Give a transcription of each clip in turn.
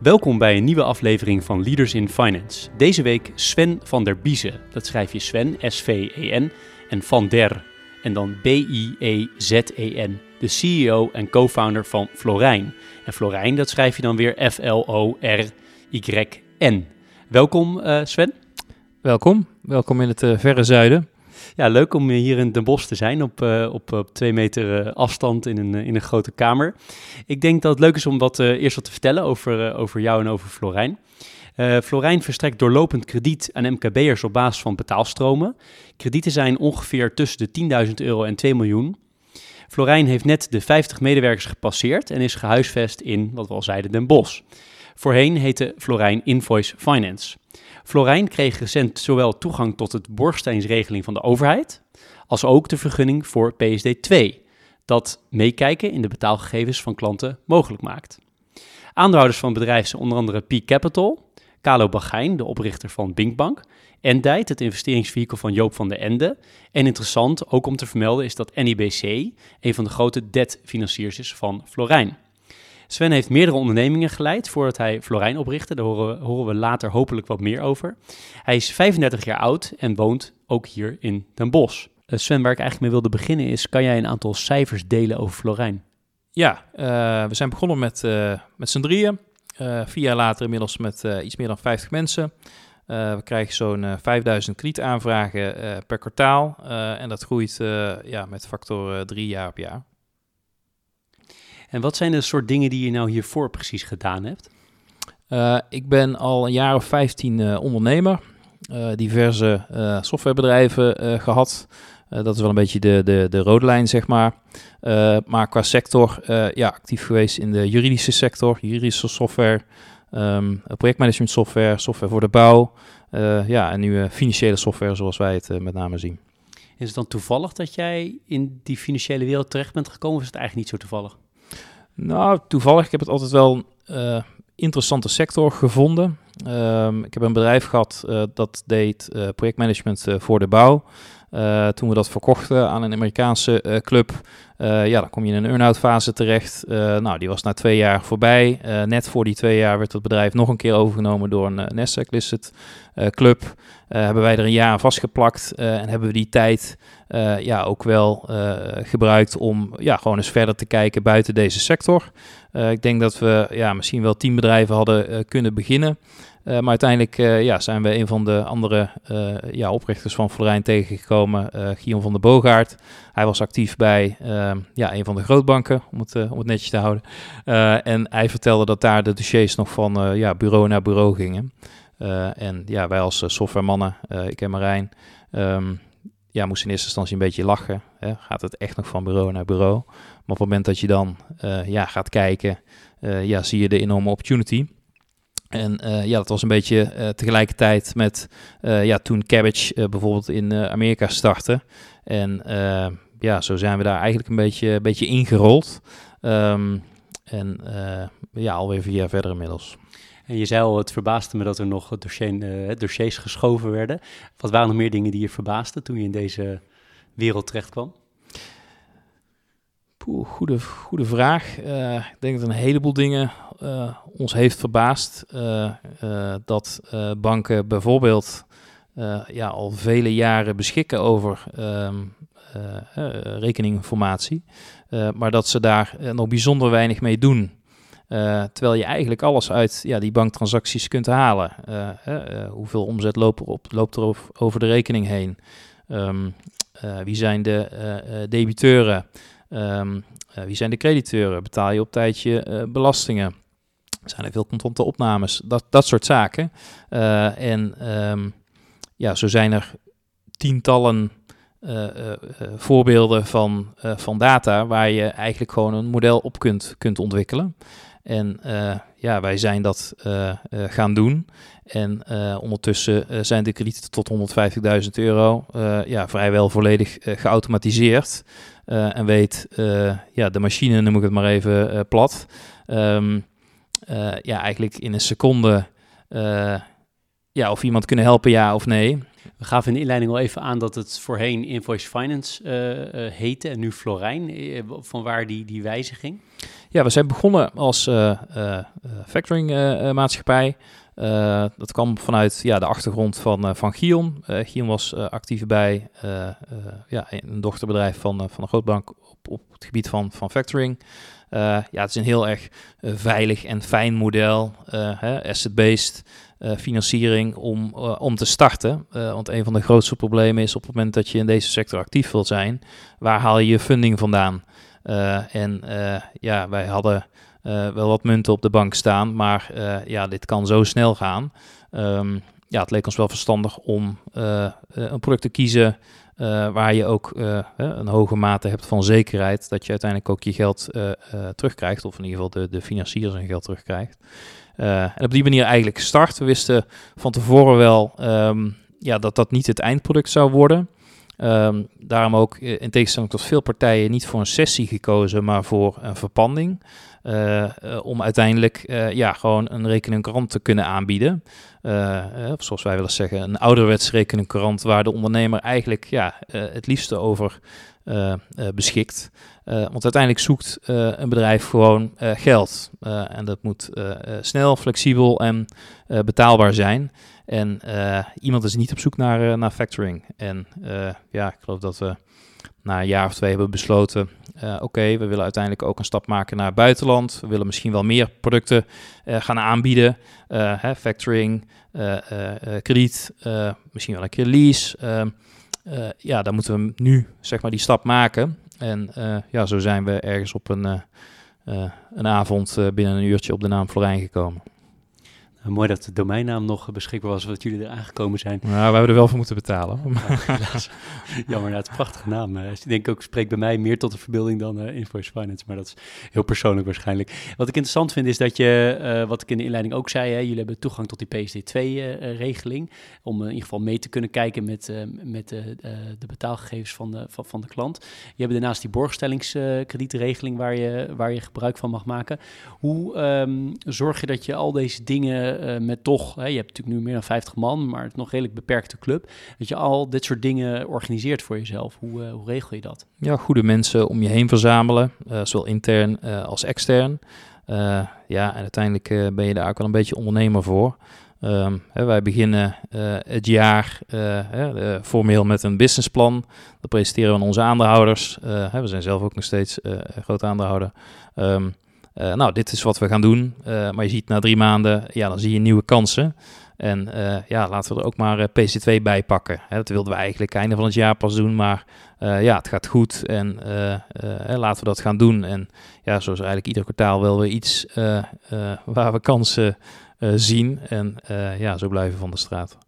Welkom bij een nieuwe aflevering van Leaders in Finance. Deze week Sven van der Biezen. Dat schrijf je Sven, S-V-E-N, en Van der, en dan B-I-E-Z-E-N. De CEO en co-founder van Florijn. En Florijn, dat schrijf je dan weer F-L-O-R-Y-N. Welkom uh, Sven. Welkom, welkom in het uh, verre zuiden. Ja, leuk om hier in Den Bosch te zijn op, uh, op, op twee meter uh, afstand in een, in een grote kamer. Ik denk dat het leuk is om wat, eerst wat te vertellen over, over jou en over Florijn. Florijn verstrekt doorlopend krediet aan MKB'ers op basis van betaalstromen. Kredieten zijn ongeveer tussen de 10.000 euro en 2 miljoen. Florijn heeft net de 50 medewerkers gepasseerd en is gehuisvest in, wat we al zeiden, Den Bosch. Voorheen heette Florijn Invoice Finance. Florijn kreeg recent zowel toegang tot het borgsteinsregeling van de overheid, als ook de vergunning voor PSD2, dat meekijken in de betaalgegevens van klanten mogelijk maakt. Aandeelhouders van bedrijf zijn onder andere P Capital, Carlo Bagijn, de oprichter van Binkbank, Endite, het investeringsvehikel van Joop van der Ende. En interessant, ook om te vermelden, is dat NIBC een van de grote debtfinanciers is van Florijn. Sven heeft meerdere ondernemingen geleid voordat hij Florijn oprichtte. Daar horen, we later hopelijk wat meer over. Hij is 35 jaar oud en woont ook hier in Den Bosch. Uh, Sven, waar ik eigenlijk mee wilde beginnen is, kan jij een aantal cijfers delen over Florijn? Ja, uh, we zijn begonnen met, uh, met z'n drieën. vier jaar later inmiddels met iets meer dan 50 mensen. we krijgen zo'n 5000 kredietaanvragen per kwartaal. en dat groeit ja, met factor 3 jaar op jaar. En wat zijn de soort dingen die je nou hiervoor precies gedaan hebt? Uh, ik ben al een jaar of 15 uh, ondernemer. Uh, diverse softwarebedrijven gehad. dat is wel een beetje de, de, de rode lijn, zeg maar. maar qua sector, ja, actief geweest in de juridische sector, juridische software, um, projectmanagement software, software voor de bouw. ja, en nu financiële software, zoals wij het met name zien. Is het dan toevallig dat jij in die financiële wereld terecht bent gekomen, of is het eigenlijk niet zo toevallig? Nou, toevallig. Ik heb het altijd wel uh, interessante sector gevonden. Um, ik heb een bedrijf gehad uh, dat deed uh, projectmanagement voor de bouw. Toen we dat verkochten aan een Amerikaanse club, ja, dan kom je in een earn-out fase terecht. nou, die was na twee jaar voorbij. net voor die twee jaar werd het bedrijf nog een keer overgenomen door een Nasdaq-listed club. hebben wij er een jaar vastgeplakt en hebben we die tijd ja, ook wel gebruikt om ja, gewoon eens verder te kijken buiten deze sector. Ik denk dat we ja, misschien wel tien bedrijven hadden kunnen beginnen. Maar uiteindelijk ja, zijn we een van de andere ja, oprichters van Florijn tegengekomen, Guillaume van der Boogaard. Hij was actief bij ja, een van de grootbanken, om het, om het netjes te houden. en hij vertelde dat daar de dossiers nog van ja, bureau naar bureau gingen. en ja, wij als softwaremannen, ik en Marijn, um, ja, moest in eerste instantie een beetje lachen. Hè? Gaat het echt nog van bureau naar bureau? Maar op het moment dat je dan ja, gaat kijken, ja, zie je de enorme opportunity. En uh, ja, dat was een beetje tegelijkertijd met ja, toen Cabbage bijvoorbeeld in Amerika startte. En ja, zo zijn we daar eigenlijk een beetje, een beetje ingerold. Um, en ja, alweer vier jaar verder inmiddels. En je zei al, het verbaasde me dat er nog dossier, dossiers geschoven werden. Wat waren nog meer dingen die je verbaasden toen je in deze wereld terecht kwam? Goede, goede vraag. Uh, ik denk dat een heleboel dingen uh, ons heeft verbaasd. dat banken bijvoorbeeld ja, al vele jaren beschikken over um, rekeninginformatie. maar dat ze daar nog bijzonder weinig mee doen. Terwijl je eigenlijk alles uit ja, die banktransacties kunt halen. Hoeveel omzet loopt er, op, loopt er over de rekening heen? Um, wie zijn de debiteuren? Um, wie zijn de crediteuren? Betaal je op tijd je belastingen? Zijn er veel contante opnames? Dat, dat soort zaken. en um, ja, zo zijn er tientallen voorbeelden van, van data waar je eigenlijk gewoon een model op kunt, kunt ontwikkelen. En ja, wij zijn dat gaan doen. En ondertussen zijn de kredieten tot 150.000 euro ja, vrijwel volledig geautomatiseerd. En weet ja, de machine, noem ik het maar even plat. Um, ja, eigenlijk in een seconde ja, of iemand kunnen helpen, ja of nee. We gaven in de inleiding al even aan dat het voorheen Invoice Finance uh, heette en nu Florijn. Uh, van waar die, die wijziging? Ja, we zijn begonnen als factoring maatschappij. Dat kwam vanuit ja, de achtergrond van, van Gion. Gion was actief bij ja, een dochterbedrijf van, van een grootbank op, op het gebied van, van factoring. ja, het is een heel erg veilig en fijn model, asset-based. Eh, financiering om, eh, om te starten. Uh, want een van de grootste problemen is op het moment dat je in deze sector actief wilt zijn, waar haal je je funding vandaan? en ja, wij hadden wel wat munten op de bank staan, maar ja, dit kan zo snel gaan. Um, ja, het leek ons wel verstandig om een product te kiezen waar je ook een hoge mate hebt van zekerheid dat je uiteindelijk ook je geld terugkrijgt, of in ieder geval de, de financier zijn geld terugkrijgt. En op die manier eigenlijk gestart. We wisten van tevoren wel um, ja, dat dat niet het eindproduct zou worden. Um, daarom ook eh, in tegenstelling tot veel partijen niet voor een sessie gekozen, maar voor een verpanding. Uh, om uiteindelijk ja, gewoon een rekeningkrant te kunnen aanbieden. of zoals wij willen zeggen, een ouderwets rekeningkrant waar de ondernemer eigenlijk ja, het liefste over beschikt. Uh, want uiteindelijk zoekt een bedrijf gewoon geld. en dat moet snel, flexibel en betaalbaar zijn. En iemand is niet op zoek naar, naar factoring. En ja, ik geloof dat we na een jaar of twee hebben besloten: oké, we willen uiteindelijk ook een stap maken naar het buitenland. We willen misschien wel meer producten gaan aanbieden. Hè, factoring, krediet, misschien wel een keer lease. Ehm, ja, dan moeten we nu zeg maar die stap maken. En uh, ja, zo zijn we ergens op een, uh, een avond binnen een uurtje op de naam Florijn gekomen. Mooi dat de domeinnaam nog beschikbaar was, wat jullie er aangekomen zijn. Nou, we hebben er wel voor moeten betalen. Jammer, nou, het is een prachtige naam. ik denk ook, spreekt bij mij meer tot de verbeelding dan uh, Invoice Finance, maar dat is heel persoonlijk waarschijnlijk. Wat ik interessant vind is dat je, uh, wat ik in de inleiding ook zei, hè, jullie hebben toegang tot die PSD2-regeling, om in ieder geval mee te kunnen kijken met, met de betaalgegevens van de, van, van de klant. Je hebt daarnaast die borgstellingskredietregeling waar je, waar je gebruik van mag maken. Hoe um, zorg je dat je al deze dingen uh, met toch, hè, je hebt natuurlijk nu meer dan 50 man, maar het nog redelijk beperkte club, dat je al dit soort dingen organiseert voor jezelf. Hoe, uh, hoe regel je dat? Ja, goede mensen om je heen verzamelen, uh, zowel intern als extern. ja, en uiteindelijk ben je daar ook wel een beetje ondernemer voor. Um, hè, wij beginnen het jaar formeel met een businessplan. Dat presenteren we aan onze aandeelhouders. Hè, we zijn zelf ook nog steeds groot aandeelhouder. Um, uh, nou, dit is wat we gaan doen. Uh, maar je ziet na drie maanden, ja, dan zie je nieuwe kansen. En uh, ja, laten we er ook maar PC2 bij pakken. Hè, dat wilden we eigenlijk einde van het jaar pas doen, maar ja, het gaat goed en laten we dat gaan doen. En ja, zoals eigenlijk ieder kwartaal wel weer iets waar we kansen zien. En ja, zo blijven van de straat.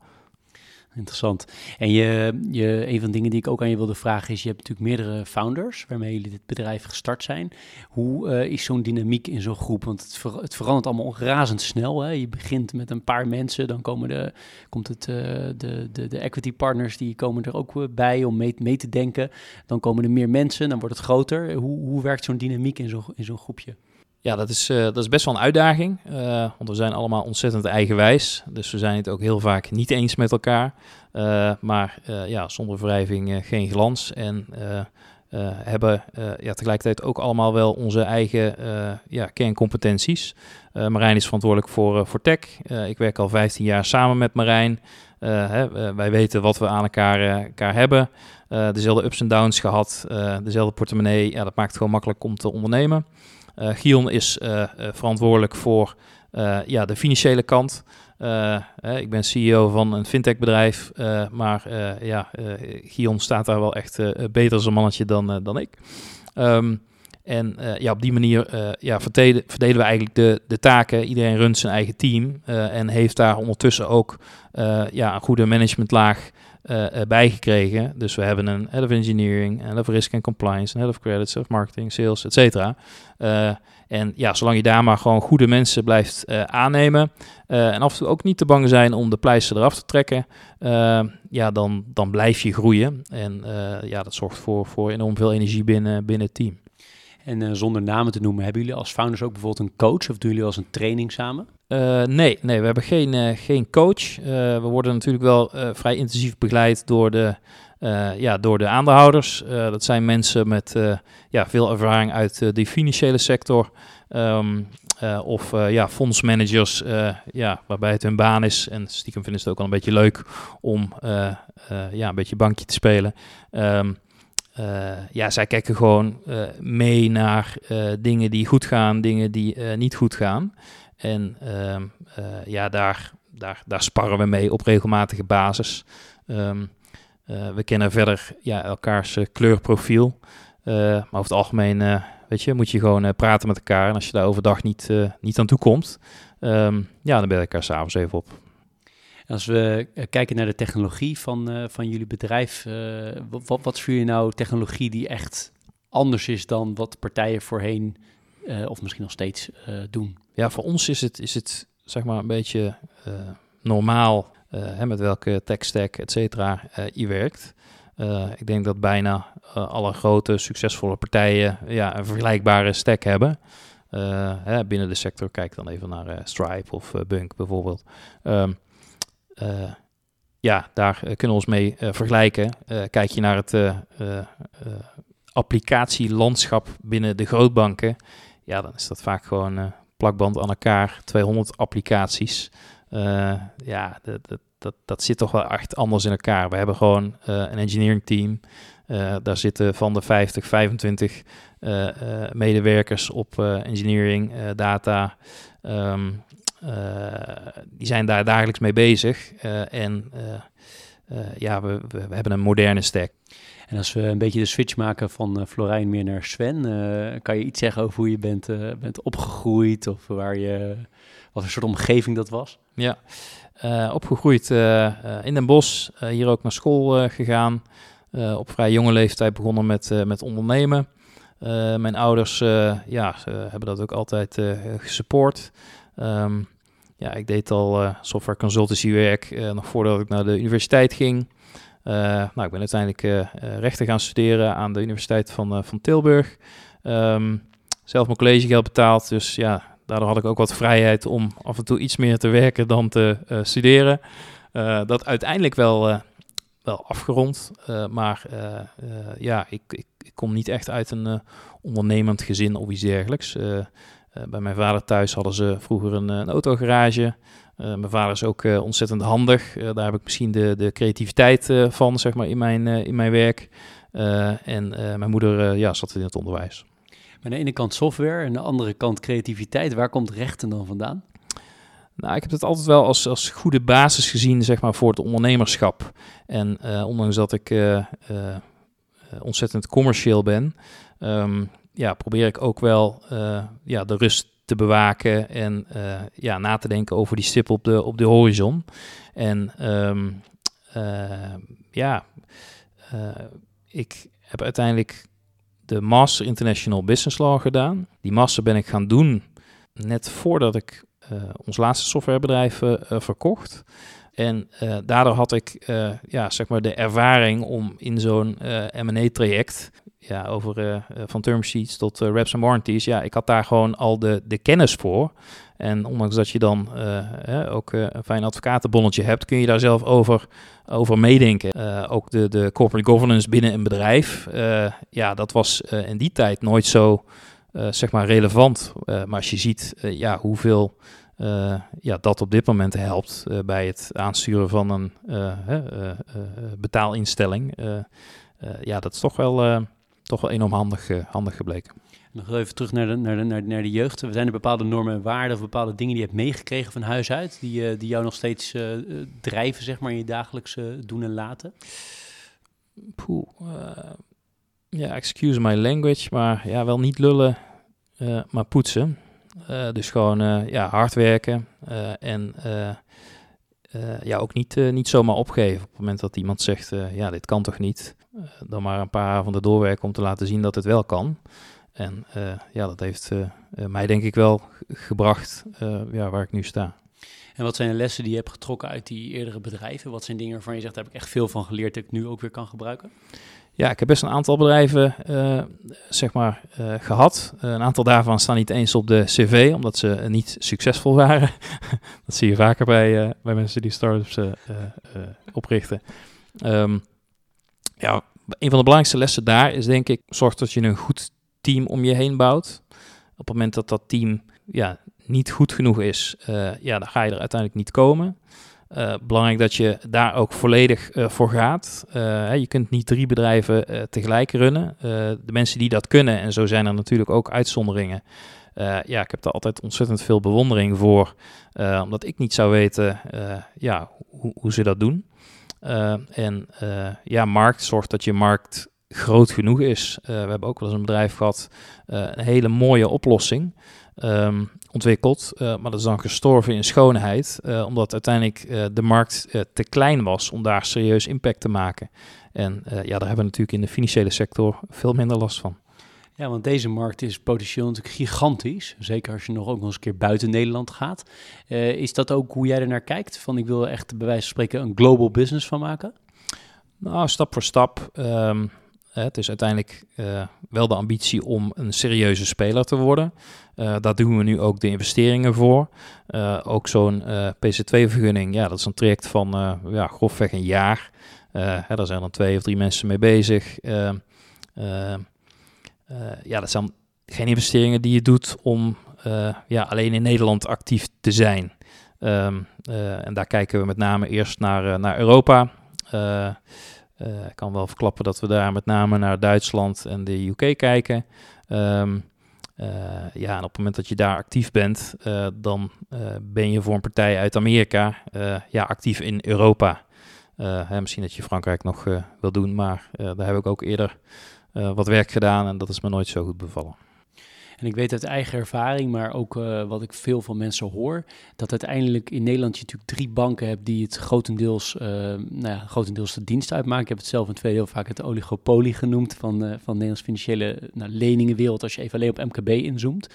Interessant. En je, je, een van de dingen die ik ook aan je wilde vragen is, je hebt natuurlijk meerdere founders waarmee jullie dit bedrijf gestart zijn. Hoe uh, is zo'n dynamiek in zo'n groep? Want het, het, verandert allemaal razendsnel. Hè? Je begint met een paar mensen, dan komen de, komt het, uh, de, de, de equity partners, die komen er ook bij om mee, mee te denken. Dan komen er meer mensen, dan wordt het groter. Hoe, hoe werkt zo'n dynamiek in zo'n in zo'n groepje? Ja, dat is, uh, dat is best wel een uitdaging. Uh, want we zijn allemaal ontzettend eigenwijs. Dus we zijn het ook heel vaak niet eens met elkaar. Uh, maar ja, zonder wrijving geen glans. En hebben ja, tegelijkertijd ook allemaal wel onze eigen ja, kerncompetenties. Marijn is verantwoordelijk voor, voor tech. ik werk al 15 jaar samen met Marijn. Hè, wij weten wat we aan elkaar, elkaar hebben. dezelfde ups en downs gehad. dezelfde portemonnee. Ja, dat maakt het gewoon makkelijk om te ondernemen. Uh, Gion is uh, verantwoordelijk voor uh, ja, de financiële kant. ik ben CEO van een fintech-bedrijf, maar ja, Gion staat daar wel echt beter als een mannetje dan, dan ik. Um, en ja, op die manier ja, verdelen, verdelen, we eigenlijk de, de taken. Iedereen runt zijn eigen team en heeft daar ondertussen ook ja, een goede managementlaag uh, bijgekregen. Dus we hebben een head of engineering, head of risk and compliance, head of credits, of marketing, sales, et cetera. Uh, En ja, zolang je daar maar gewoon goede mensen blijft aannemen en af en toe ook niet te bang zijn om de pleister eraf te trekken, ja, dan, dan blijf je groeien. En ja, dat zorgt voor, voor enorm veel energie binnen, binnen het team. En zonder namen te noemen, hebben jullie als founders ook bijvoorbeeld een coach of doen jullie als een training samen? Uh, nee, nee, we hebben geen, uh, geen coach. Uh, we worden natuurlijk wel vrij intensief begeleid door de, ja, door de aandeelhouders. dat zijn mensen met ja, veel ervaring uit de financiële sector. Um, of ja, fondsmanagers, ja, waarbij het hun baan is. En stiekem vinden ze het ook wel een beetje leuk om ja, een beetje bankje te spelen. Um, ja, zij kijken gewoon mee naar dingen die goed gaan, dingen die niet goed gaan. En uh, ja, daar, daar, daar sparren we mee op regelmatige basis. Um, uh, we kennen verder ja, elkaars uh, kleurprofiel. maar over het algemeen weet je, moet je gewoon praten met elkaar. En als je daar overdag niet, niet aan toe komt, um, ja, dan ben je elkaar s'avonds even op. Als we kijken naar de technologie van, van jullie bedrijf, wat, wat je nou technologie die echt anders is dan wat partijen voorheen of misschien nog steeds doen? Ja, voor ons is het, is het zeg maar een beetje uh, normaal hè, met welke tech stack, et cetera, je werkt. ik denk dat bijna alle grote, succesvolle partijen ja, een vergelijkbare stack hebben. Hè, binnen de sector, kijk dan even naar Stripe of Bunk bijvoorbeeld. Um, ja, daar kunnen we ons mee vergelijken. kijk je naar het applicatielandschap binnen de grootbanken, ja, dan is dat vaak gewoon plakband aan elkaar, 200 applicaties. Uh, ja, dat, dat, dat, dat, zit toch wel echt anders in elkaar. We hebben gewoon uh, een engineering team. Daar zitten van de 50, 25 medewerkers op engineering, data. Um, die zijn daar dagelijks mee bezig. en ja, we, we, hebben een moderne stack. En als we een beetje de switch maken van uh, Florijn meer naar Sven, uh, kan je iets zeggen over hoe je bent, uh, bent opgegroeid of waar je, wat een soort omgeving dat was? Ja, opgegroeid in Den Bosch, hier ook naar school gegaan. op vrij jonge leeftijd begonnen met, met ondernemen. mijn ouders ja, hebben dat ook altijd gesupport. Um, ja, ik deed al software consultancy werk nog voordat ik naar de universiteit ging. Uh, nou, ik ben uiteindelijk uh, rechten gaan studeren aan de Universiteit van, van Tilburg. Um, zelf mijn collegegeld betaald, dus ja, daardoor had ik ook wat vrijheid om af en toe iets meer te werken dan te studeren. dat uiteindelijk wel, wel afgerond, maar ja, ik, ik, ik, kom niet echt uit een ondernemend gezin of iets dergelijks. Bij mijn vader thuis hadden ze vroeger een, een autogarage. Uh, mijn vader is ook uh, ontzettend handig. Daar heb ik misschien de, de creativiteit van, zeg maar, in mijn, in mijn werk. en mijn moeder ja, zat in het onderwijs. aan de ene kant software en aan de andere kant creativiteit. Waar komt rechten dan vandaan? Nou, ik heb het altijd wel als, als goede basis gezien, zeg maar, voor het ondernemerschap. En ondanks dat ik ontzettend commercieel ben, um, ja, probeer ik ook wel ja, de rust te bewaken en uh, ja, na te denken over die stip op de, op de horizon. En um, uh, ja, uh, ik heb uiteindelijk de Master International Business Law gedaan. Die master ben ik gaan doen net voordat ik ons laatste softwarebedrijf verkocht. En daardoor had ik ja, zeg maar de ervaring om in zo'n M&A-traject ja, over uh, van term sheets tot uh, reps en warranties. Ja, ik had daar gewoon al de, de kennis voor. En ondanks dat je dan uh, ook een fijn advocatenbonnetje hebt, kun je daar zelf over, over meedenken. ook de, de corporate governance binnen een bedrijf, ja, dat was in die tijd nooit zo, zeg maar, relevant. maar als je ziet, ja, hoeveel... ja, dat op dit moment helpt bij het aansturen van een betaalinstelling. ja, dat is toch wel toch wel enorm handig, uh, handig gebleken. Nog even terug naar de, naar, de, naar, de, naar de jeugd. Zijn er bepaalde normen en waarden of bepaalde dingen die je hebt meegekregen van huis uit, die, uh, die jou nog steeds uh, drijven zeg maar, in je dagelijkse doen en laten? Poeh, ja, excuse my language, maar ja, wel niet lullen, maar poetsen. dus gewoon ja, hard werken en ja, ook niet, niet zomaar opgeven. Op het moment dat iemand zegt, ja, dit kan toch niet, dan maar een paar avonden doorwerken om te laten zien dat het wel kan. En ja, dat heeft mij denk ik wel gebracht ja, waar ik nu sta. En wat zijn de lessen die je hebt getrokken uit die eerdere bedrijven? Wat zijn dingen waarvan je zegt, daar heb ik echt veel van geleerd dat ik nu ook weer kan gebruiken? Ja, ik heb best een aantal bedrijven uh, zeg maar, uh, gehad. Uh, een aantal daarvan staan niet eens op de cv, omdat ze niet succesvol waren. dat zie je vaker bij, bij mensen die startups oprichten. Um, ja, een van de belangrijkste lessen daar is denk ik, zorg dat je een goed team om je heen bouwt. Op het moment dat dat team ja, niet goed genoeg is, ja, dan ga je er uiteindelijk niet komen. Uh, belangrijk dat je daar ook volledig uh, voor gaat. Je kunt niet drie bedrijven tegelijk runnen. de mensen die dat kunnen, en zo zijn er natuurlijk ook uitzonderingen. ja, ik heb daar altijd ontzettend veel bewondering voor, omdat ik niet zou weten ja, hoe, hoe, ze dat doen. en ja, markt zorgt dat je markt groot genoeg is. we hebben ook wel eens een bedrijf gehad, een hele mooie oplossing. Um, ontwikkeld. Uh, maar dat is dan gestorven in schoonheid, uh, omdat uiteindelijk uh, de markt te klein was om daar serieus impact te maken. En ja, daar hebben we natuurlijk in de financiële sector veel minder last van. Ja, want deze markt is potentieel natuurlijk gigantisch. Zeker als je nog ook nog eens een keer buiten Nederland gaat. is dat ook hoe jij er naar kijkt? Van ik wil echt bij wijze van spreken een global business van maken? Nou, stap voor stap. Um, het is uiteindelijk uh, wel de ambitie om een serieuze speler te worden. Uh, daar doen we nu ook de investeringen voor. Uh, ook zo'n PC2-vergunning, ja, dat is een traject van ja, grofweg een jaar. Hè, daar zijn dan twee of drie mensen mee bezig. ja, dat zijn geen investeringen die je doet om ja, alleen in Nederland actief te zijn. Um, en daar kijken we met name eerst naar, naar Europa. Eh, ik kan wel verklappen dat we daar met name naar Duitsland en de UK kijken. Um, uh, ja, en op het moment dat je daar actief bent, uh, dan ben je voor een partij uit Amerika ja, actief in Europa. Hè, misschien dat je Frankrijk nog wil doen, maar daar heb ik ook eerder wat werk gedaan en dat is me nooit zo goed bevallen. En ik weet uit eigen ervaring, maar ook uh, wat ik veel van mensen hoor, dat uiteindelijk in Nederland je natuurlijk drie banken hebt die het grotendeels, uh, nou ja, grotendeels de dienst uitmaken. Ik heb het zelf in tweede heel vaak het oligopolie genoemd van, uh, van de Nederlands financiële nou, leningenwereld, als je even alleen op MKB inzoomt.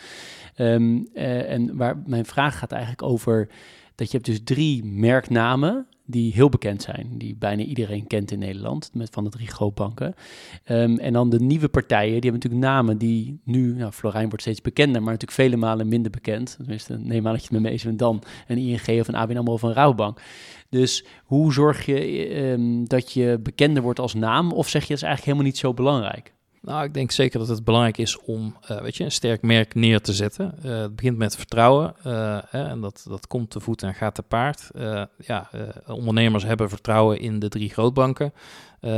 Um, en waar mijn vraag gaat eigenlijk over dat je hebt dus drie merknamen die heel bekend zijn, die bijna iedereen kent in Nederland, met van de drie grootbanken. Um, en dan de nieuwe partijen, die hebben natuurlijk namen die nu, nou, Florijn wordt steeds bekender, maar natuurlijk vele malen minder bekend. Tenminste, neem aan dat je met me eens dan een ING of een ABN AMRO of een Rouwbank. Dus hoe zorg je um, dat je bekender wordt als naam, of zeg je dat is eigenlijk helemaal niet zo belangrijk? Nou, ik denk zeker dat het belangrijk is om uh, weet je, een sterk merk neer te zetten. Uh, het begint met vertrouwen uh, hè, en dat, dat komt te voet en gaat te paard. ja, ondernemers hebben vertrouwen in de drie grootbanken.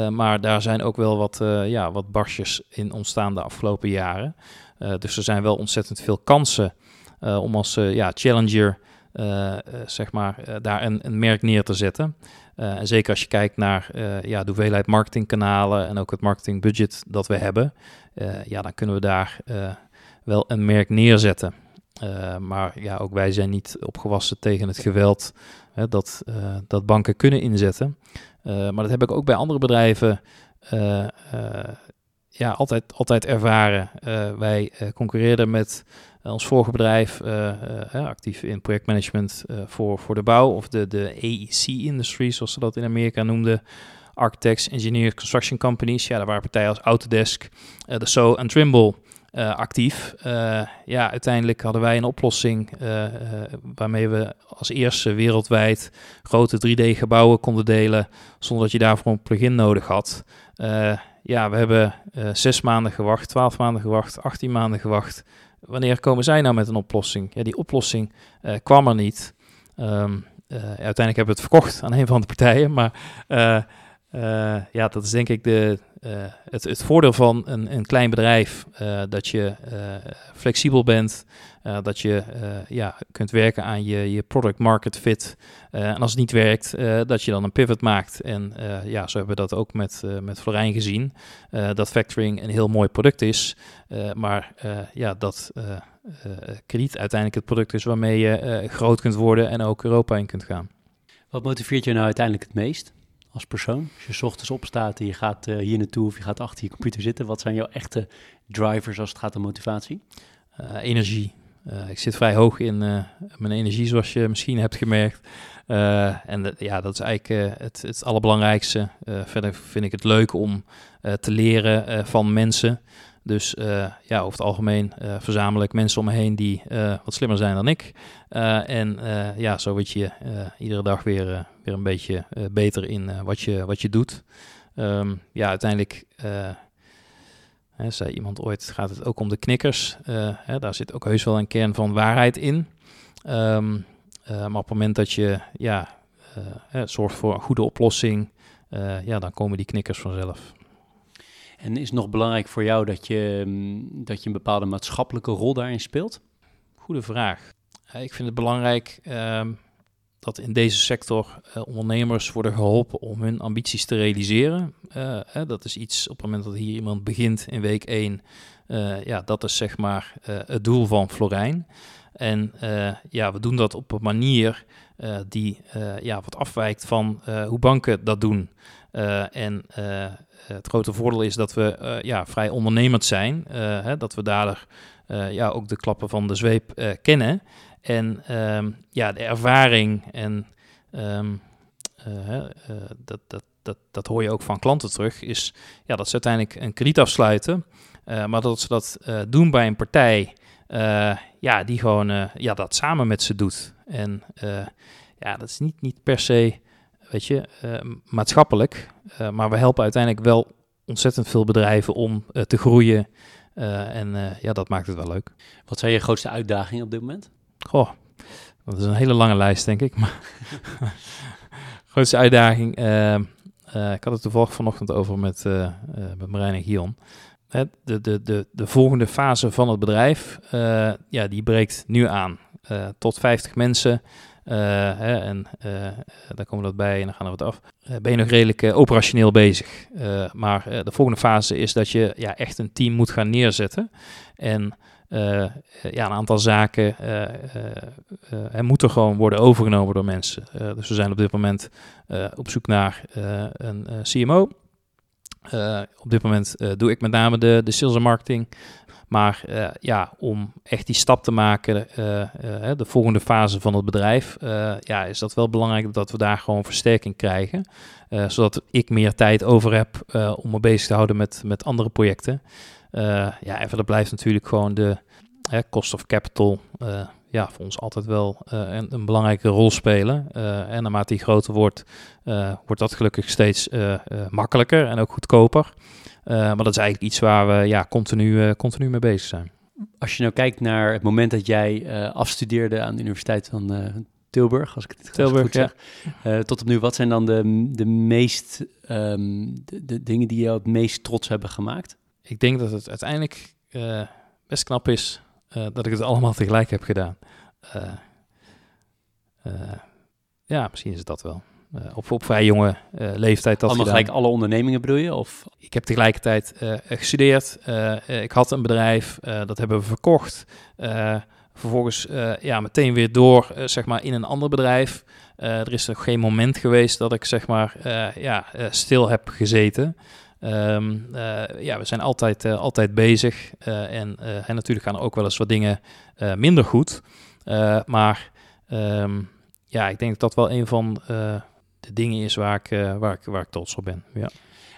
maar daar zijn ook wel wat, ja, wat barsjes in ontstaan de afgelopen jaren. dus er zijn wel ontzettend veel kansen om als ja, challenger zeg maar, daar een, een merk neer te zetten. Uh, en zeker als je kijkt naar uh, ja, de hoeveelheid marketingkanalen en ook het marketingbudget dat we hebben, uh, ja, dan kunnen we daar wel een merk neerzetten. maar ja, ook wij zijn niet opgewassen tegen het geweld hè, dat, dat banken kunnen inzetten. maar dat heb ik ook bij andere bedrijven ja, altijd, altijd ervaren. wij concurreerden met ons vorige bedrijf, uh, actief in projectmanagement voor, voor de bouw of de, de AEC-industrie, zoals ze dat in Amerika noemden. Architects, engineers, construction companies. Ja, daar waren partijen als Autodesk, de So en Trimble actief. ja, uiteindelijk hadden wij een oplossing waarmee we als eerste wereldwijd grote 3D-gebouwen konden delen zonder dat je daarvoor een plugin nodig had. ja, we hebben zes maanden gewacht, twaalf maanden gewacht, 18 maanden gewacht wanneer komen zij nou met een oplossing? Ja, die oplossing uh, kwam er niet. Um, uh, uiteindelijk hebben we het verkocht aan een van de partijen, maar uh, ja, dat is denk ik de, het, het voordeel van een, een klein bedrijf, dat je flexibel bent, dat je ja, kunt werken aan je, je product market fit. En als het niet werkt, dat je dan een pivot maakt. En ja, zo hebben we dat ook met, met Florijn gezien. dat factoring een heel mooi product is. maar ja, dat krediet uiteindelijk het product is waarmee je groot kunt worden en ook Europa in kunt gaan. Wat motiveert je nou uiteindelijk het meest? Als persoon? Als je ochtends opstaat en je gaat hier naartoe of je gaat achter je computer zitten, wat zijn jouw echte drivers als het gaat om motivatie? energie. ik zit vrij hoog in mijn energie, zoals je misschien hebt gemerkt. en ja, dat is eigenlijk het, het allerbelangrijkste. verder vind ik het leuk om te leren van mensen. Dus uh, ja, over het algemeen uh, verzamel ik mensen om me heen die uh, wat slimmer zijn dan ik. en ja, zo word je iedere dag weer, weer een beetje beter in wat, je, wat je doet. Um, ja, uiteindelijk hè, zei iemand ooit, gaat het ook om de knikkers. Hè, daar zit ook heus wel een kern van waarheid in. Um, maar op het moment dat je ja, zorgt voor een goede oplossing, ja, dan komen die knikkers vanzelf. En is het nog belangrijk voor jou dat je, mm, dat je een bepaalde maatschappelijke rol daarin speelt? Goede vraag. ik vind het belangrijk ehm, dat in deze sector uh, ondernemers worden geholpen om hun ambities te realiseren. Uh, dat is iets op het moment dat hier iemand begint in week 1. Uh, ja, dat is zeg maar het doel van Florijn. En ja, we doen dat op een manier die ja, wat afwijkt van hoe banken dat doen. en eh, het grote voordeel is dat we uh, ja, vrij ondernemend zijn. Eh, hè, dat we daardoor ja, ook de klappen van de zweep kennen. En um, ja, de ervaring en um, dat, dat, dat, dat hoor je ook van klanten terug, is ja, dat ze uiteindelijk een krediet afsluiten. maar dat ze dat doen bij een partij ja, die gewoon ja, dat samen met ze doet. En ja, dat is niet, niet per se weet je, uh, maatschappelijk. Uh, maar we helpen uiteindelijk wel ontzettend veel bedrijven om uh, te groeien. en ja, dat maakt het wel leuk. Wat zijn je grootste uitdagingen op dit moment? Goh, dat is een hele lange lijst, denk ik. Maar grootste uitdaging, ik had het toevallig vanochtend over met, met Marijn en Gion. De, de, de, de volgende fase van het bedrijf, ja, die breekt nu aan. tot 50 mensen, uh, hè, en uh, daar komen we dat bij en dan gaan we het af. Uh, ben je nog redelijk operationeel bezig. maar de volgende fase is dat je ja, echt een team moet gaan neerzetten. En ja, een aantal zaken moeten gewoon worden overgenomen door mensen. dus we zijn op dit moment op zoek naar een CMO. op dit moment doe ik met name de, de sales en marketing. Maar uh, ja, om echt die stap te maken, uh, uh, de volgende fase van het bedrijf, ja, is dat wel belangrijk dat we daar gewoon versterking krijgen. zodat ik meer tijd over heb om me bezig te houden met, met andere projecten. ja, en verder blijft natuurlijk gewoon de cost of capital ja, voor ons altijd wel een, een, belangrijke rol spelen. en naarmate die groter wordt, wordt dat gelukkig steeds makkelijker en ook goedkoper. Uh, maar dat is eigenlijk iets waar we ja, continu, uh, continu mee bezig zijn. Als je nou kijkt naar het moment dat jij uh, afstudeerde aan de Universiteit van Tilburg, als ik het Tilburg, goed zeg, ja. tot op nu, wat zijn dan de, de meest um, de, de, dingen die jou het meest trots hebben gemaakt? Ik denk dat het uiteindelijk best knap is dat ik het allemaal tegelijk heb gedaan. ja, misschien is het dat wel. Uh, op, op vrij jonge uh, leeftijd. Dat Allemaal gelijk alle ondernemingen bedoel je? Of? Ik heb tegelijkertijd uh, gestudeerd. ik had een bedrijf, dat hebben we verkocht. vervolgens ja, meteen weer door zeg maar in een ander bedrijf. er is nog geen moment geweest dat ik zeg maar ja, stil heb gezeten. Um, ja, we zijn altijd, altijd bezig. en, en natuurlijk gaan er ook wel eens wat dingen minder goed. maar um, ja, ik denk dat dat wel een van de dingen is waar ik, uh, waar ik, waar ik trots op ben. Ja.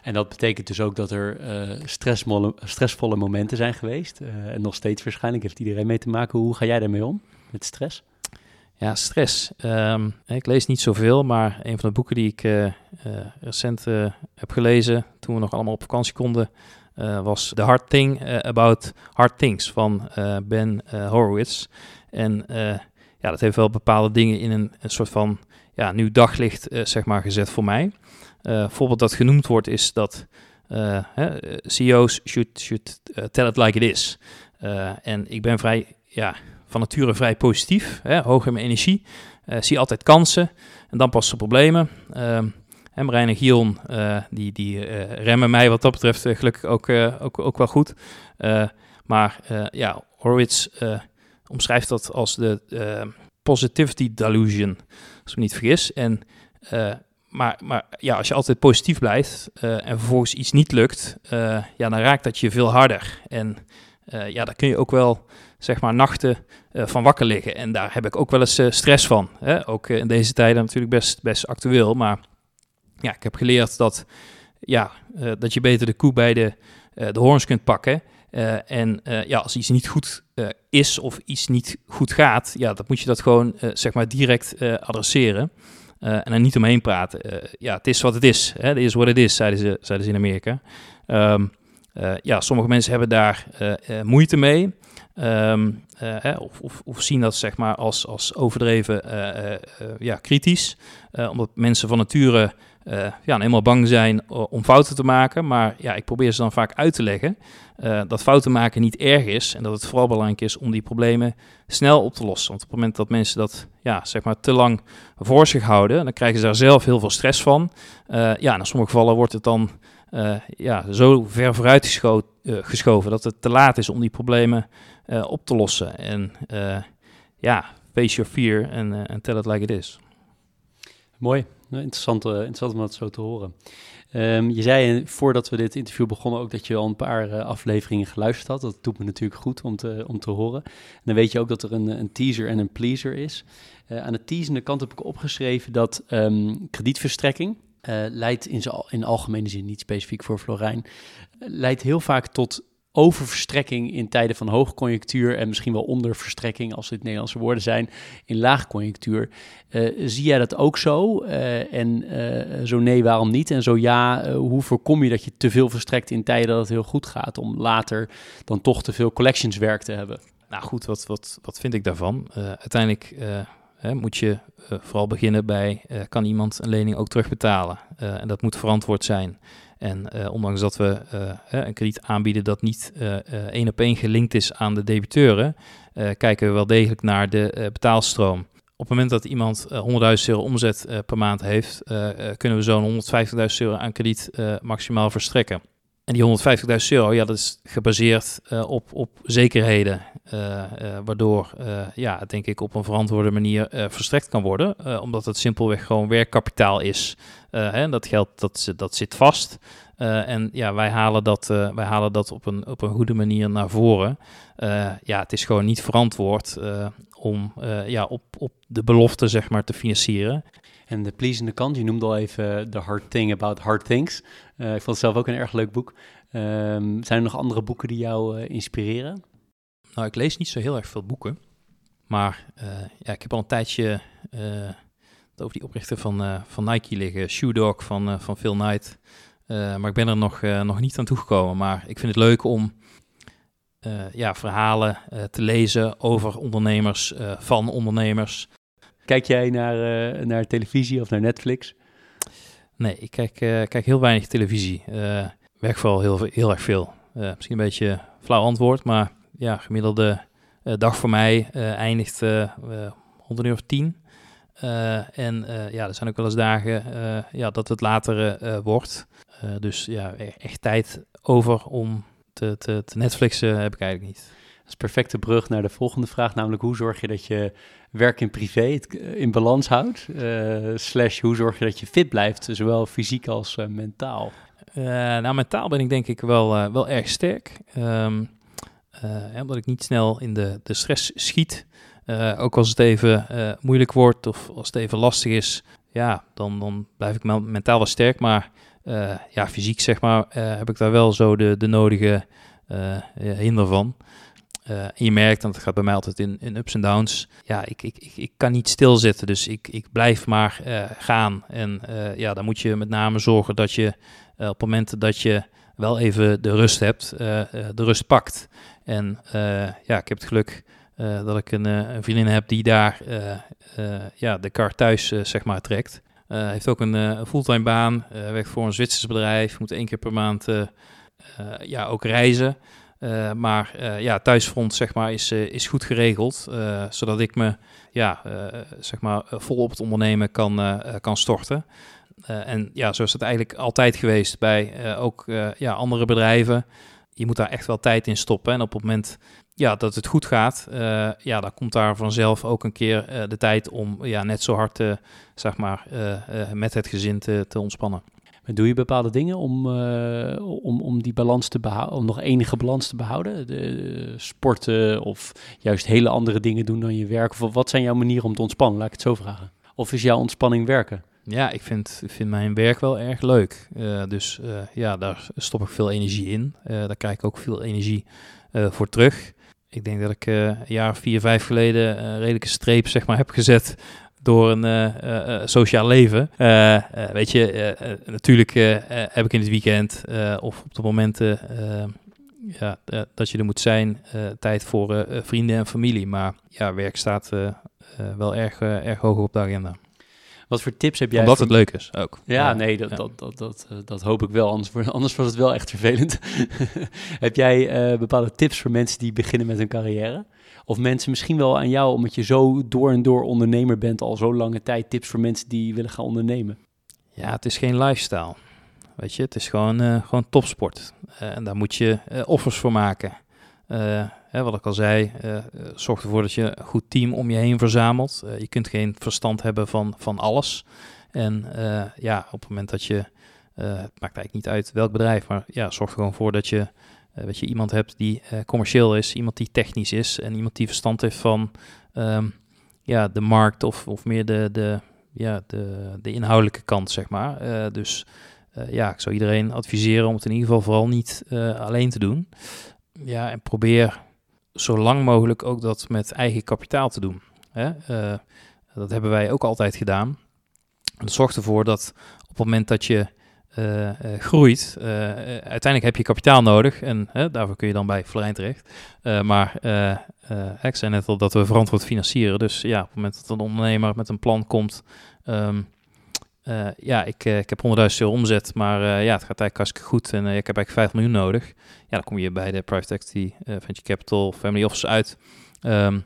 En dat betekent dus ook dat er uh, stressvolle, stressvolle momenten zijn geweest. Uh, en nog steeds waarschijnlijk heeft iedereen mee te maken. Hoe ga jij daarmee om met stress? Ja, stress. Um, ik lees niet zoveel, maar een van de boeken die ik uh, recent heb gelezen, toen we nog allemaal op vakantie konden, was The Hard Thing About Hard Things van Ben Horowitz. En ja, dat heeft wel bepaalde dingen in een, een soort van ja, nu daglicht uh, zeg maar gezet voor mij. Uh, voorbeeld dat genoemd wordt is dat uh, CEO's should, should tell it like it is. en ik ben vrij, ja, van nature vrij positief, hè, hoog in mijn energie, zie altijd kansen en dan pas de problemen. en ehm, Marijn en Gion, die, die remmen mij wat dat betreft gelukkig ook, ook, ook wel goed. maar ja, Horowitz omschrijft dat als de positivity delusion ik me niet vergis. En uh, maar, maar ja, als je altijd positief blijft en vervolgens iets niet lukt, ja, dan raakt dat je veel harder. En ja, daar kun je ook wel zeg maar nachten van wakker liggen. En daar heb ik ook wel eens stress van. Hè? Ook in deze tijden natuurlijk best, best actueel. Maar ja, ik heb geleerd dat, ja, dat je beter de koe bij de, de hoorns kunt pakken. Uh, en uh, ja, als iets niet goed uh, is of iets niet goed gaat, ja, dan moet je dat gewoon zeg maar direct adresseren. en er niet omheen praten. ja, het is wat het is. Het is wat het is, zeiden ze, zeiden ze in Amerika. Um, ja, sommige mensen hebben daar moeite mee. Um, of, of, of, zien dat zeg maar als, als overdreven ja, kritisch. omdat mensen van nature ja, nou, helemaal bang zijn eh, om fouten te maken. Maar ja, ik probeer ze dan vaak uit te leggen uh, dat fouten maken niet erg is. En dat het vooral belangrijk is om die problemen snel op te lossen. Want op het moment dat mensen dat ja, zeg maar te lang voor zich houden, dan krijgen ze daar zelf heel veel stress van. Ja, in sommige gevallen wordt het dan ja, zo ver vooruit geschoven dat het te laat is om die problemen op te lossen. En ja, face your fear en tell it like it is. Mooi. Interessant, uh, interessant om dat zo te horen. Um, je zei voordat we dit interview begonnen ook dat je al een paar uh, afleveringen geluisterd had. Dat doet me natuurlijk goed om te, om te horen. En dan weet je ook dat er een, een teaser en een pleaser is. Aan de teasende kant heb ik opgeschreven dat um, kredietverstrekking leidt in, in algemene zin, niet specifiek voor Florijn, leidt heel vaak tot oververstrekking in tijden van hoogconjunctuur en misschien wel onderverstrekking, als dit Nederlandse woorden zijn, in laagconjunctuur. Uh, zie jij dat ook zo? Uh, en uh, zo nee, waarom niet? En zo ja, hoe voorkom je dat je te veel verstrekt in tijden dat het heel goed gaat, om later dan toch te veel collectionswerk te hebben? Nou goed, wat, wat, wat vind ik daarvan? uiteindelijk hè, moet je vooral beginnen bij, kan iemand een lening ook terugbetalen? en dat moet verantwoord zijn. En uh, ondanks dat we uh, een krediet aanbieden dat niet één op één gelinkt is aan de debiteuren, kijken we wel degelijk naar de betaalstroom. Op het moment dat iemand 100.000 euro omzet per maand heeft, kunnen we zo'n 150.000 euro aan krediet maximaal verstrekken. En die 150.000 euro, ja, dat is gebaseerd op, op zekerheden, waardoor ja, denk ik op een verantwoorde manier verstrekt kan worden, omdat het simpelweg gewoon werkkapitaal is. hè, dat geld dat, dat zit vast. en ja, wij halen dat, wij halen dat op, een, op een goede manier naar voren. ja, het is gewoon niet verantwoord om ja, op, op de belofte zeg maar, te financieren. En de pleasende kant, je noemde al even The Hard Thing About Hard Things. Uh, ik vond het zelf ook een erg leuk boek. Um, zijn er nog andere boeken die jou uh, inspireren? Nou, ik lees niet zo heel erg veel boeken. Maar uh, ja, ik heb al een tijdje over die oprichter van, van Nike liggen. Shoe Dog van, van Phil Knight. maar ik ben er nog, nog niet aan toegekomen. Maar ik vind het leuk om ja, verhalen te lezen over ondernemers, van ondernemers. Kijk jij naar, uh, naar televisie of naar Netflix? Nee, ik kijk, uh, kijk heel weinig televisie. Uh, werk vooral heel, heel erg veel. misschien een beetje flauw antwoord, maar ja, gemiddelde dag voor mij eindigt rond een uur of tien. en ja, er zijn ook wel eens dagen ja, dat het later wordt. dus ja, e-, echt tijd over om te, te, te Netflixen heb ik eigenlijk niet. Dat is perfecte brug naar de volgende vraag, namelijk hoe zorg je dat je werk en privé eh, in balans houdt? Uh, slash, hoe zorg je dat je fit blijft, zowel fysiek als uh, mentaal? Nou, mentaal ben ik denk ik wel, wel erg sterk. Um, omdat ik niet snel in de, de stress schiet. ook als het even moeilijk wordt of als het even lastig is, ja, dan, dan blijf ik mentaal wel sterk. Maar ja, fysiek zeg maar, heb ik daar wel zo de, de nodige hinder van. Uh, en je merkt, en dat gaat bij mij altijd in, in ups en downs. Ja, ik, ik, ik, ik kan niet stilzitten, dus ik, ik blijf maar uh, gaan. En uh, ja, dan moet je met name zorgen dat je op momenten dat je wel even de rust hebt, de rust pakt. En ja, ik heb het geluk dat ik een, een, vriendin heb die daar ja, de kar thuis zeg maar trekt. heeft ook een fulltime baan, werkt voor een Zwitsers bedrijf, moet één keer per maand ja, ook reizen. Uh, maar uh, ja, thuisfront zeg maar, is, uh, is goed geregeld, zodat ik me ja, zeg maar, vol op het ondernemen kan, kan storten. en ja, zo is het eigenlijk altijd geweest bij ook ja, andere bedrijven. Je moet daar echt wel tijd in stoppen. En op het moment ja, dat het goed gaat, ja, dan komt daar vanzelf ook een keer de tijd om ja, net zo hard zeg maar, met het gezin te, te ontspannen. Doe je bepaalde dingen om, om, om die balans te behouden, om nog enige balans te behouden? De, sporten of juist hele andere dingen doen dan je werk? Of wat zijn jouw manieren om te ontspannen? Laat ik het zo vragen. Of is jouw ontspanning werken? Ja, ik vind, vind mijn werk wel erg leuk. dus ja, daar stop ik veel energie in. daar krijg ik ook veel energie voor terug ik denk dat ik een jaar vier, vijf geleden een redelijke streep zeg maar, heb gezet door een uh, sociaal leven. weet je, natuurlijk heb ik in het weekend of op de momenten ja, dat je er moet zijn, tijd voor vrienden en familie. Maar ja, werk staat wel erg, erg hoog op de agenda. Wat voor tips heb jij? Omdat het leuk is ook. Ja, nee, dat, Dat, dat, dat, eh, dat, hoop ik wel. Anders, anders was het wel echt vervelend. heb jij bepaalde tips voor mensen die beginnen met hun carrière? Of mensen misschien wel aan jou, omdat je zo door en door ondernemer bent al zo lange tijd, tips voor mensen die willen gaan ondernemen? Ja, het is geen lifestyle. Weet je, het is gewoon, uh, gewoon topsport. en daar moet je offers voor maken. Hè, wat ik al zei, zorg ervoor dat je een goed team om je heen verzamelt. Je kunt geen verstand hebben van, van alles. En ja, op het moment dat je, het maakt eigenlijk niet uit welk bedrijf, maar ja, zorg er gewoon voor dat je, dat je iemand hebt die commercieel is, iemand die technisch is en iemand die verstand heeft van um, ja, de markt of, of meer de, de, ja, de, de inhoudelijke kant, zeg maar. dus ja, ik zou iedereen adviseren om het in ieder geval vooral niet alleen te doen. Ja, en probeer zo lang mogelijk ook dat met eigen kapitaal te doen. Hè? Dat hebben wij ook altijd gedaan. Dat zorgt ervoor dat op het moment dat je uh, uh, groeit, uiteindelijk heb je kapitaal nodig en daarvoor kun je dan bij Florijn terecht. maar ik zei net al dat we verantwoord financieren. Dus ja, op het moment dat een ondernemer met een plan komt, uh, ja, ik, ik heb 100.000 euro omzet, maar ja, het gaat eigenlijk hartstikke goed en ik heb eigenlijk 5 miljoen nodig. Ja, dan kom je bij de private equity, venture capital, family office uit. Um,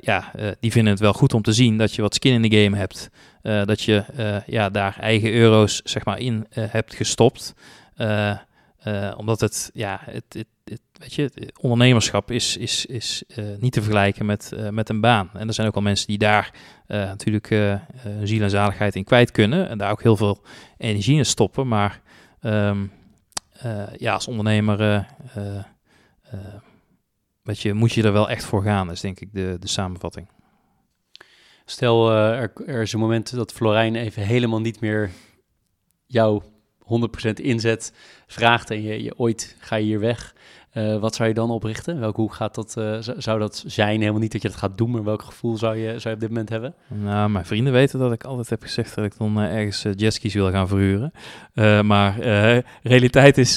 ja, die vinden het wel goed om te zien dat je wat skin in de game hebt. Dat je ja, daar eigen euro's zeg maar, in hebt gestopt. omdat het, ja, het, het, het, weet je, ondernemerschap is, is, is niet te vergelijken met, met een baan. En er zijn ook al mensen die daar natuurlijk ziel en zaligheid in kwijt kunnen. En daar ook heel veel energie in stoppen. Maar um, ja, als ondernemer weet je, moet je er wel echt voor gaan, is denk ik de, de samenvatting. Stel, er, er is een moment dat Florijn even helemaal niet meer jou 100% inzet vraagt en je, je ooit ga je hier weg. Uh, wat zou je dan oprichten? Welke, hoe gaat dat, uh, zou dat zijn? Helemaal niet dat je dat gaat doen, maar welk gevoel zou je, zou je op dit moment hebben? Nou, mijn vrienden weten dat ik altijd heb gezegd dat ik dan ergens jetskis wil gaan verhuren. maar realiteit is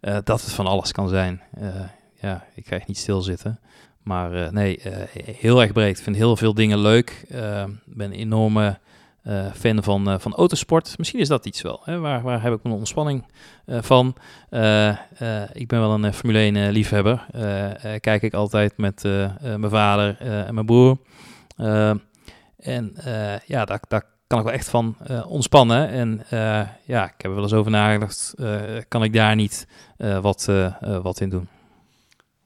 dat het van alles kan zijn. ja, ik ga echt niet stilzitten. Maar nee, heel erg breed. Ik vind heel veel dingen leuk. Ik ben een enorme fan van, van autosport. Misschien is dat iets wel. Hè? Waar, waar heb ik mijn ontspanning van? ik ben wel een Formule 1 liefhebber. kijk ik altijd met mijn vader en mijn broer. en ja, daar, daar kan ik wel echt van ontspannen. En ja, ik heb er wel eens over nagedacht. kan ik daar niet wat, wat in doen?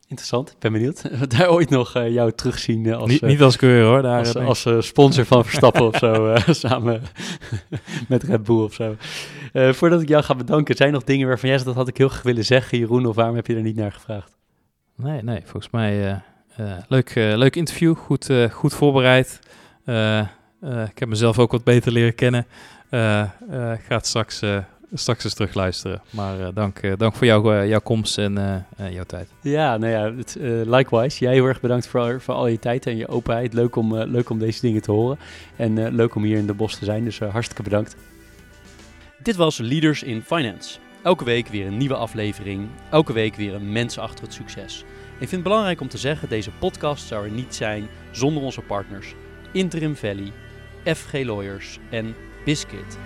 Interessant, ik ben benieuwd. Daar ooit nog uh, jou terugzien als... Niet, niet als keur hoor. Daar als, als sponsor van Verstappen of zo, samen met Red Bull of zo. voordat ik jou ga bedanken, zijn er nog dingen waarvan jij zegt, dat had ik heel graag willen zeggen, Jeroen, of waarom heb je er niet naar gevraagd? Nee, nee, volgens mij leuk, leuk interview, goed, goed voorbereid. ik heb mezelf ook wat beter leren kennen. gaat straks straks eens terug luisteren. Maar uh, dank, uh, dank voor jou, uh, jouw komst en jouw tijd. Ja, nou ja, het, likewise. Jij heel erg bedankt voor, voor al je tijd en je openheid. Leuk om, leuk om deze dingen te horen. En leuk om hier in de bos te zijn. Dus hartstikke bedankt. Dit was Leaders in Finance. Elke week weer een nieuwe aflevering. Elke week weer een mens achter het succes. Ik vind het belangrijk om te zeggen, deze podcast zou er niet zijn zonder onze partners. Interim Valley, FG Lawyers en Biscuit.